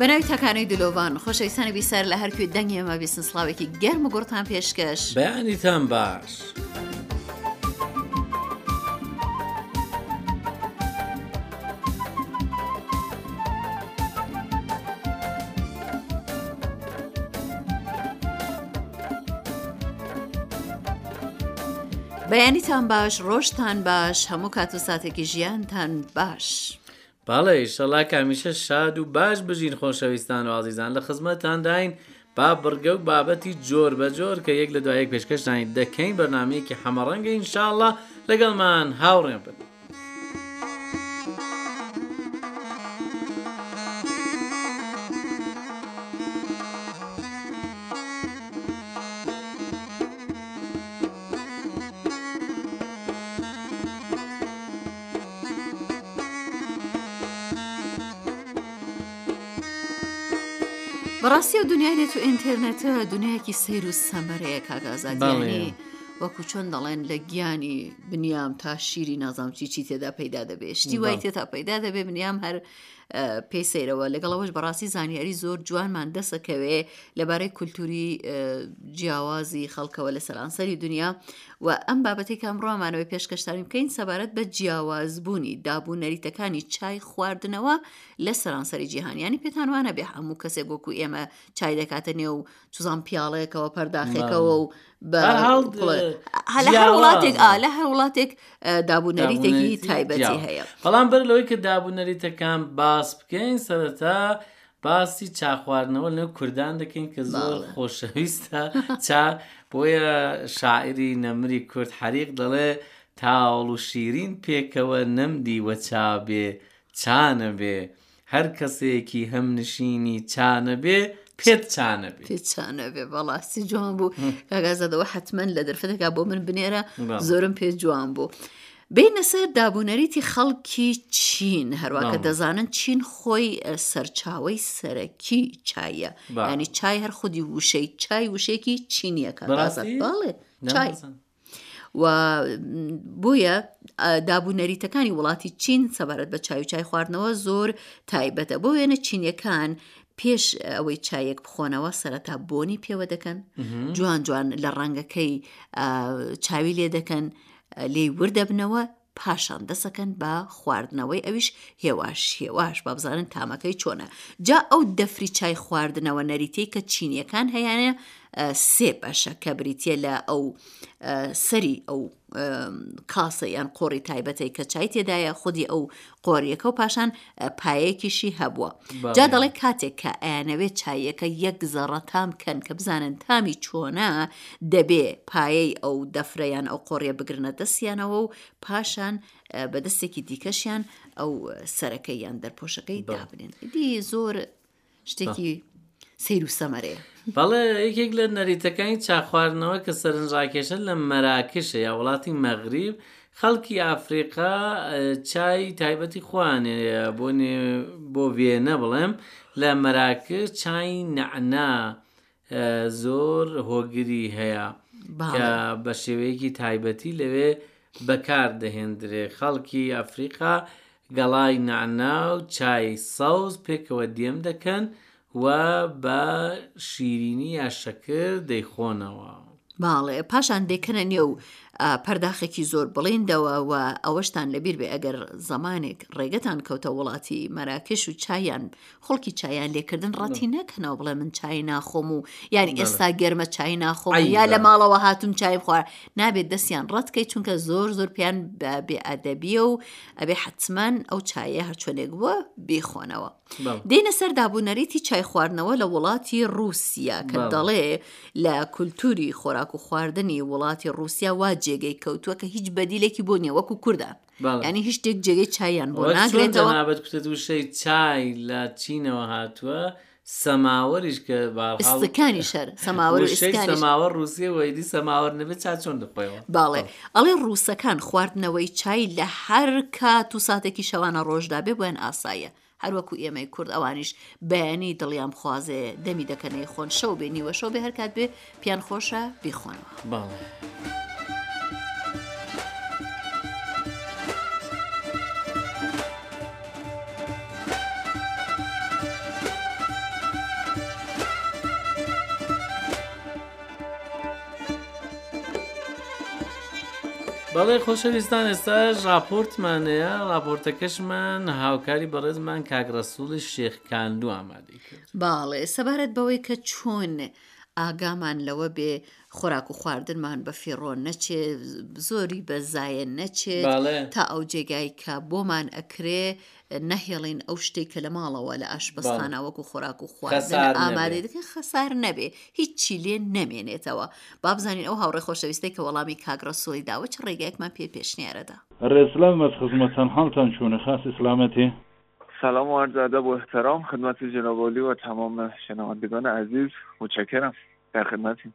بەناوی تاکانەی دلۆڤان خۆشەویستانی بیسەر لە هەرکوێ دەنگی ئەمە بیستن سڵاوێکی گەرم و گوڕتان پێشکەش بەیانیتان باش. بەیانیتان باش ڕۆژتان باش هەموو کات و ساتێکی ژیانتان باش. بەڵێ ئیشەڵا کامیشە شاد و باش بژین خۆشەویستان و ئازیزان لە خزمەتانداین با بڕگە و بابەتی جۆر بە جۆر کە یەک لە دوایەک پێشکەشتانی دەکەین بەرنمەیەکی حەمەڕەنگە ئینشاءله لەگەڵمان هاوڕێن بن. بەڕاستی ئەو دنیای نێت و ئینتێرنێتە دنیایەکی سەیر و سەمەرەیە کاک ئازاد بەڵێ. یانی وەکو چۆن دەڵێن لە گیانی بنیام تا شیری نازام چی چی تێدا پەیدا دەبێ شتی وای بەڵێ. تێتا پەیدا دەبێ بنیام هەر اه، پێی سەیرەوە لەگەڵەوەش بەڕاستی زانیاری زۆر جوانمان دەسەکەوێ لەبارەی کولتوری اه، جیاوازی خەڵکەوە لە سەرانسەری دنیا وە ئەم بابەتەی کە ئەمڕۆ ئەمانەوەی پێشکەشتانی بکەین سەبارەت بە جیاوازبوونی دابوو نەریتەکانی چای خواردنەوە لە سەرانسەری جیهانیانی پێتان وانە بێ هەموو کەسێک وەکو ئێمە چای دەکاتە نێو چزان پیاڵەیەکەوە پەرداخێکەوە و هەر وڵاتێک لە هەر وڵاتێک دابوو نەریتێکی تایبەتی هەیە بەڵام بەر لەوەی کە دابوو نەریتەکان باس بکەین سەرەتا باسی چا خواردنەوە لەنێو کوردان دەکەین کە زۆر باڵێ. خۆشەویستە چا بۆیە شاعری نەمری کورد حەریق دەڵێ تاوڵ و شیرین پێکەوە نەمدیوە چا بێ چا نەبێ هەر کەسێکی هەمنشینی چا نەبێ پێت چا نەبێ پێچانە بێ بەڵاستی جوان بوو کاگازادەوە حتمما لە دەرفەتێکا بۆ من بنێرە بەڵێ. زۆرم پێ جوان بوو بێینە سەر دابونەریتی خەڵکی چین هەرواکە دەزانن چین خۆی سەرچاوی سەرەکی چایە ینی چای هەر خودی وشەی چای وشێکی چینیەکە بەڵێ چای. و بۆیە دابوونەریتەکانی وڵاتی چین سەبارەت بە چاوی چای خواردنەوە زۆر تایبەتە بۆ وێنە چینیەکان پێش ئەوەی چایەک بخۆنەوە سەرەتا بۆنی پێوە دەکەن جوان جوان لە ڕەنگەکەی چاوی لێ دەکەن لێی وردەبنەوە پاشان دەسەکەن بە خواردنەوەی ئەویش هێواش هێواش بابزانن تامەکەی چۆنە جا ئەو دەفری چای خواردنەوە نەریتەی کە چینیەکان هەیەە سێ بەشە کە بریتە لە ئەو سەری ئەو کاسە یان قۆڕی تایبەتەی کە چای تێدایە خودی ئەو قۆریەکە و پاشان پایەکیشی هەبووە جا دەڵێ کاتێک کە ئەیانەوێت چاییەکە یەک زەڕە تام کەن کە بزانن تامی چۆنە دەبێ پایەی ئەو دەفریان ئەو قۆڕیە بگرنە دەستیانەوە و پاشان بە دەستێکی دیکەشیان ئەو سەرەکەیان دەرپۆشەکەی دابنێن دی زۆر شتێکی سیر و سەمەرەیە بەڵێ یەکێک لە نەریتەکانی چاخواردنەوە کە سەرنجڕاکێشە لە مەراکشە یا وڵاتی مەغریب خەڵکی ئافریقا چای تایبەتی خوانێ بۆ بۆ وێنە بڵێم لە مەراکش چای نەعنا زۆر هۆگری هەیە کە بە شێوەیەکی تایبەتی لەوێ بەکار دەهێندرێ خەڵکی ئەفریقا گەڵای نعناو چای سەوز پێکەوە دێم دەکەن و بە شیرینی یا شەکر دەیخۆنەوە. باڵێ پاشان دەیکەنە نێو پەرداخێکی زۆر بڵیندەوە و ئەوەشتان لەبیر بێ ئەگەر زمانێک ڕێگەتان کەوتە وڵاتی مەراکش و چایان خەڵکی چایان لێکردن ڕەتی نەکەنەوە بڵێ من چای ناخۆم و یاری ئێستا گەرمە چای ناخۆم یا لە ماڵەوە هاتون چای خوار نابێت دەستیان ڕەتکەی چونکە زۆر زۆر پێیان بێ ئەدەبیە و ئەبێ حتمما ئەو چایە هەرچۆنێک بووە بێخۆنەوە دێنە سەر دابونەریتی چای خواردنەوە لە وڵاتی ڕوسیا کە دەڵێ لە کولتوری خۆراک و خواردنی وڵاتی ڕوسیا وا جێگەی کەوتووە کە هیچ بەدیلێکی بۆ نیە وەکو کووردا ینی هیچ شتێک جێگەی چایان بۆ ناگرێتەوە وشەی چای لە چینەوە هاتووە. سەماوەریش کە باڵستەکانی شەر سەماوەر سەماوە ڕوسیە وەیدی سەماوەەر نەبێت چا چۆن دەخۆیەوە باڵێ ئەڵێ ڕووسەکان خواردنەوەی چای لە هەر کات و ساتێکی شەوانە ڕۆژدا بێ بۆیان ئاسایە هەروەکو ئێمەی کورد ئەوانیش بەیانی دڵیان بخوازێ دەمی دەکەنەی خۆن شەو بێ نیوە شەو بێ هەرکات بێ پیان خۆشە بیخۆنەوە باڵێ. بەڵێ خۆشەویستان ئێستاش راپۆرتمانەیە راپۆرتەکەشمان هاوکاری بەڕێزمان کاگڕسوڵی شێخکاندو ئامادەی باڵێ سەبارەت بەوەی کە چۆن ئاگامان لەوە بێ خۆراک و خواردنمان بە فیڕۆن نەچێ زۆری بەزایە نەچێت تا ئەو جێگای کە بۆمان ئەکرێ نەهێڵین ئەو شتەی کە لە ماڵەوە لە ئاشبەستانە وەکو خۆراک و خواردن ئامادەی دەکەن خەسار نەبێ هیچی لێ نەمێنێتەوە بابزانین ئەو هاوڕێ خۆشەویستەی کە وەڵامی کاگڕە سۆی داوە چ ڕێگەیەکمان پێ پێشنیارەدا. ڕێزسلاو مەس خزمەتتان حاڵتان چۆنە خاسی سلامەتی. سلام و عرض ادب و احترام خدمت جناب عالی و تمام شنوندگان عزیز متشکرم در خدمتیم.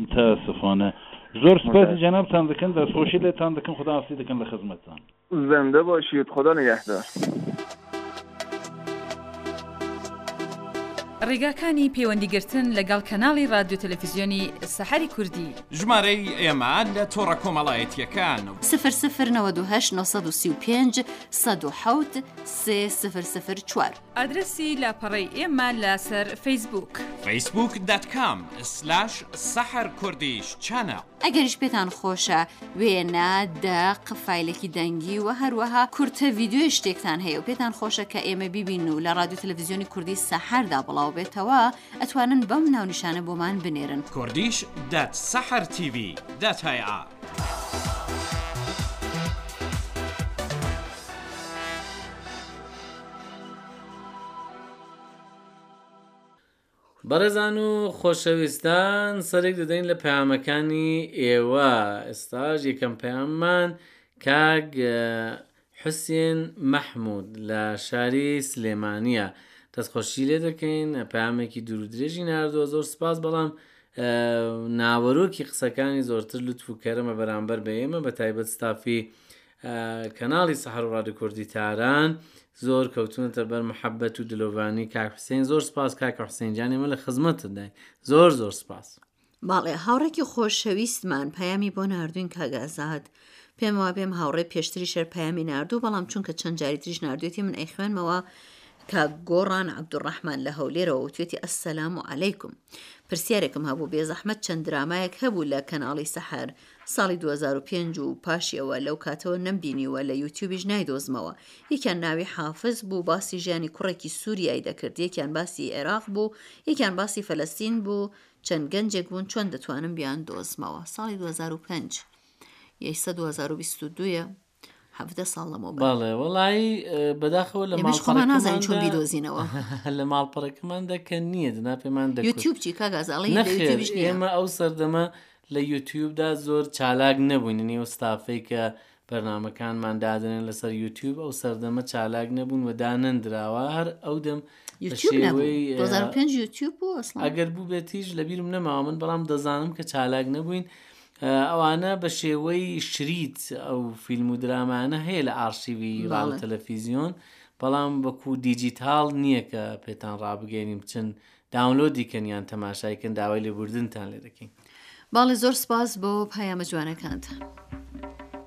متاسفانە زۆر سپاسی جەنابتان دەکەن دەستخۆشی لێتان دەکەن خدا ئافی دەکەن لە خزمەتتان زەندە باشیت خدا نگەهدار. ڕێگاکانی پەیوەندیگرتن لەگەڵ کەناڵی ڕادیۆ تەلەفیزیۆنی سەحەری کوردی. ژمارەی ئێمە لە تۆڕە کۆمەڵایەتییەکان. سفر سفر نەوەد و هەشت نۆ سەد و سی و پێنج سەد و حەوت سێ سفر سفر چوار. ئادرەسی لاپەڕەی ئێمە لەسەر فەیسبووک. فەیسبووک دات کام سلاش سەحەر کوردیش چەنەڵ. ئەگەریش پێتان خۆشە وێنە، دەق، فایلێکی دەنگی و هەروەها کورتە ڤیدیۆی شتێکتان هەیە و پێتان خۆشە کە ئێمە بیبین و لە ڕادیو تەلەفزیۆنی کوردی سەحەردا بڵاو بێتەوە ئەتوانن بەم ناونیشانە بۆمان بنێرن. کوردیش دات سەحەر تیڤی دات ئای ئا. بەڕێزان و خۆشەویستان سەرێک دەدەین لە پەیامەکانی ئێوە ئێستاژ یەکەم پەیاممان کاگ حسێن مەحموود لە شاری سلێمانە دەستخۆشی لێ دەکەین پامێکی دوورودرێژی نردووە زۆر سپاس بەڵام ناوەرۆکی قسەکانی زۆرتر لوتف و کەرەمە بەرامبەر بە ئێمە بە تایبەت ستافی کەناڵی سەحەر و ڕادیو کوردی تاران زۆر کەوتونەتە بەر محەبەت و دلۆڤانی کاک حسین زۆر سپاس کاکە حسین جانی من لە خزمەتت دای زۆر زۆر سپاس باڵێ هاوڕێکی خۆشەویستمان پەیامی بۆ نردوین کاگازاد پێم وا بێم هاوڕێ پێشتری شەر پەیامی نردوو بەڵام چونکە چەند جاری تریش نردێتی من ئەی خوێنمەوە کە گۆڕان عبدوڕحمان لە هەولێرەوە وتێتی ئەسەسلام و عەلەیکم پرسیارێکم هەبوو بێزەحمەت چەند درامایەک هەبوو لە کەناڵی سەحر و ساڵی دوو هەزار و پێنج و پاشی ئەوە لەو کاتەوە نەمبینیوە لە یوتیوبیش نایدۆزمەوە یەکیان ناوی حافز بوو باسی ژیانی کوڕێکی سووریایی دەکرد یەکیان باسی عێراق بوو یەکیان باسی فەلەستین بوو چەند گەنجێک بوون چۆن دەتوانم بیان دۆزمەوە ساڵی 2005 یەی سە 2022 هەفتە ساڵ لەمەوە باڵێ وەڵایی بەداخەوە لە ماڵخۆمان نازانین چۆن بیدۆزینەوە لە ماڵپەڕەکەمان دەکە نییە دنا پێمان دەیوتیوب چی کاگازاڵی ئێمە ئەو سەردەمە لە یوتیوبدا زۆر چالاک نەبووین نێو ستافەی کە بەرنمەکانمان دادنێن لەسەر یوتیوب ئەو سەردەمە چالاک نەبوون و دانەندراوە هەر ئەو دەم ئەگەر بوو بێتیش لەبیرم نەماوە من بەڵام دەزانم کە چالاک نەبووین ئەوانە بە شێوەی شریت ئەو فیلم و درامانە هەیە لە ئارشیوی ڕاو تەلەفیزیۆن بەڵام بەکو دیجیتال نییە کە پێتان ڕابگەێنی بچن داونلۆ دیکەنیان تەماشایکن داوای لێبوردنتان لێ دەکەین باڵێ زۆر سپاس بۆ پەیامە جوانەکانتان.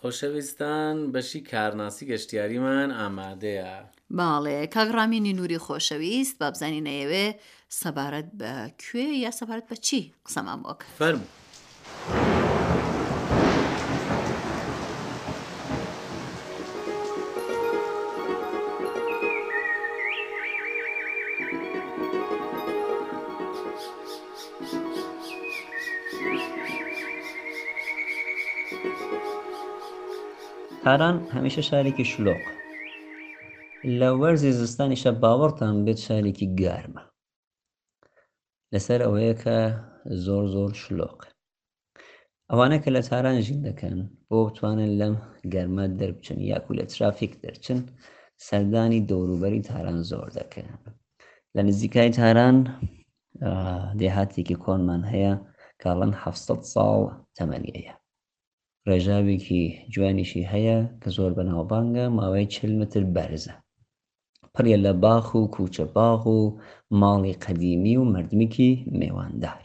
خۆشەویستان بەشی کارناسی گەشتیاریمان ئامادەیە. بەاڵێ کاک ڕامینی نوری خۆشەویست بابزانین ئەیەوێ سەبارەت بە کوێ یا سەبارەت بە چی قسەمان بۆ کە فەرموو. تاران هەمیشە شارێکی شلۆق لە وەرزی زستانیشە باوەڕتان بێت شارێکی گارمە لەسەر ئەوەیە کە زۆر زۆر شلۆق ئەوانە کە لە تاران ژین دەکەن بۆ بتوانن لەم گەرمە دەربچن یاکو لە ترافیک دەرچن سەردانی دەوروبەری تاران زۆر دەکەن لە نزیکای تاران دێهاتێکی کۆنمان هەیە کاڵەن ه ساڵ تەمەنیەیە ڕێژاوێکی جوانیشی هەیە کە زۆر بەناوبانگە ماوەی چل متر بەرزە پڕە لە باخ و کوچە باغ و ماڵی قەدیمی و مردمێکی مێواندار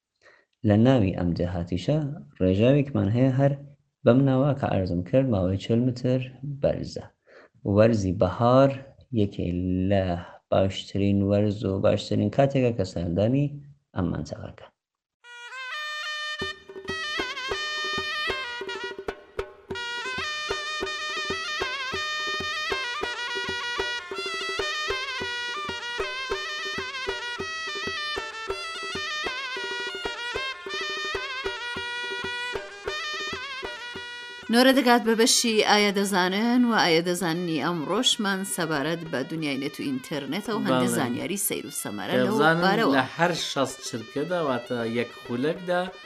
لە ناوی ئەم دێهاتیشە ڕێژاوێکمان هەیە هەر بەم ناوە کە عەرزم کرد ماوەی چل متر بەرزە. وەرزی بەهار یەکێ لە باشترین وەرز و باشترین کاتێکە کە سەردانی ئەم مەنتەقەکە. نۆرە دەگات بە بەشی ئایا دەزانن و ئایا دەزاننی ئەم ڕۆژمان سەبارەت بە دنیای نێت و ئینتەرنێتەوە هەندە زانیاری سەیر و سەمەرە لە هەر شەست چرکەدا واتە یەک خولەکدا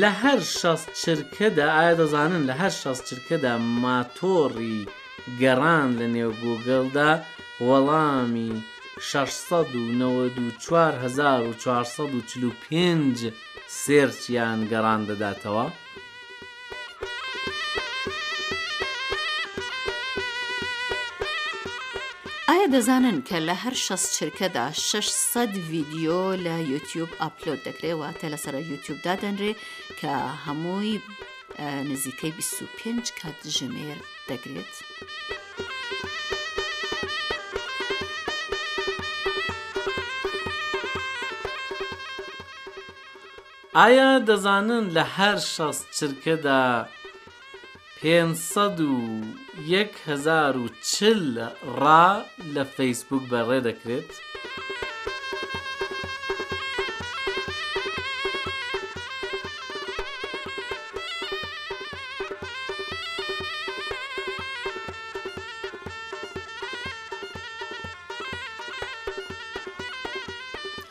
لە هەر شەست چرکەدا، ئایا دەزانن لە هەر شەست چرکەدا ماتۆڕی گەڕان لە نێو گووگڵدا وەڵامی شەش سەد و نەوەد و چوار هەزار و چوار سەد و چل و پێنج سێرچ یان گەڕان دەداتەوە؟ ئایا دەزانن کە لە هەر شەست چرکەدا شەش سەد ڤیدیۆ لە یوتیوب ئاپلۆد دەکرێ واتە لەسەر یوتیوب دادەنرێ کە هەمووی نزیکەی 25 کات ژمێر دەگرێت. ئایا دەزانن لە هەر شەست چرکەدا پێنج سەد و یەک هەزار و چل ڕا لە فەیسبووک بەڕێ دەکرێت؟